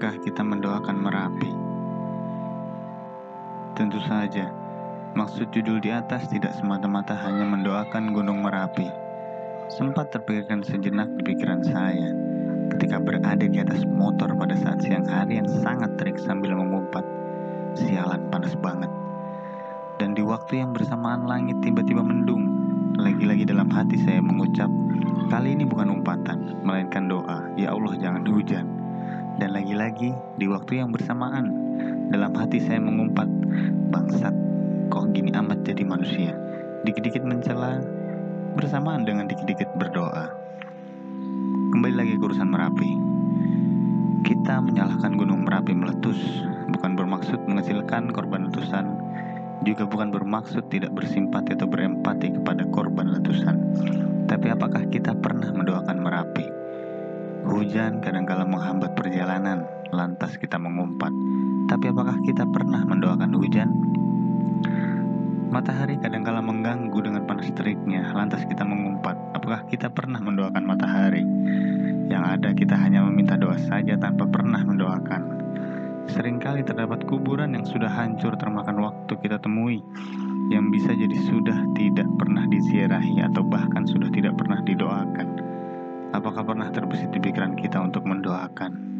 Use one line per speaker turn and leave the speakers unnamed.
Kita mendoakan Merapi? Tentu saja, maksud judul di atas tidak semata-mata hanya mendoakan Gunung Merapi. Sempat terpikirkan sejenak di pikiran saya ketika berada di atas motor pada saat siang hari yang sangat terik sambil mengumpat. Sialan panas banget. Dan di waktu yang bersamaan langit tiba-tiba mendung. Lagi-lagi dalam hati saya mengucap, kali ini bukan umpatan, melainkan doa. Ya Allah jangan hujan. Dan lagi-lagi di waktu yang bersamaan dalam hati saya mengumpat bangsat kok gini amat jadi manusia? Dikit-dikit mencela bersamaan dengan dikit-dikit berdoa. Kembali lagi ke urusan Merapi. Kita menyalahkan gunung Merapi meletus bukan bermaksud mengecilkan korban letusan juga bukan bermaksud tidak bersimpati atau berempati kepada korban letusan. Tapi apakah kita pernah mendoakan Merapi Hujan kadangkala menghambat perjalanan, lantas kita mengumpat. Tapi apakah kita pernah mendoakan hujan? Matahari kadangkala mengganggu dengan panas teriknya, lantas kita mengumpat. Apakah kita pernah mendoakan matahari? Yang ada kita hanya meminta doa saja tanpa pernah mendoakan. Seringkali terdapat kuburan yang sudah hancur termakan waktu kita temui, yang bisa jadi sudah tidak pernah diziarahi atau bahkan sudah tidak pernah didoakan. Apakah pernah terbesit di pikiran kita untuk mendoakan?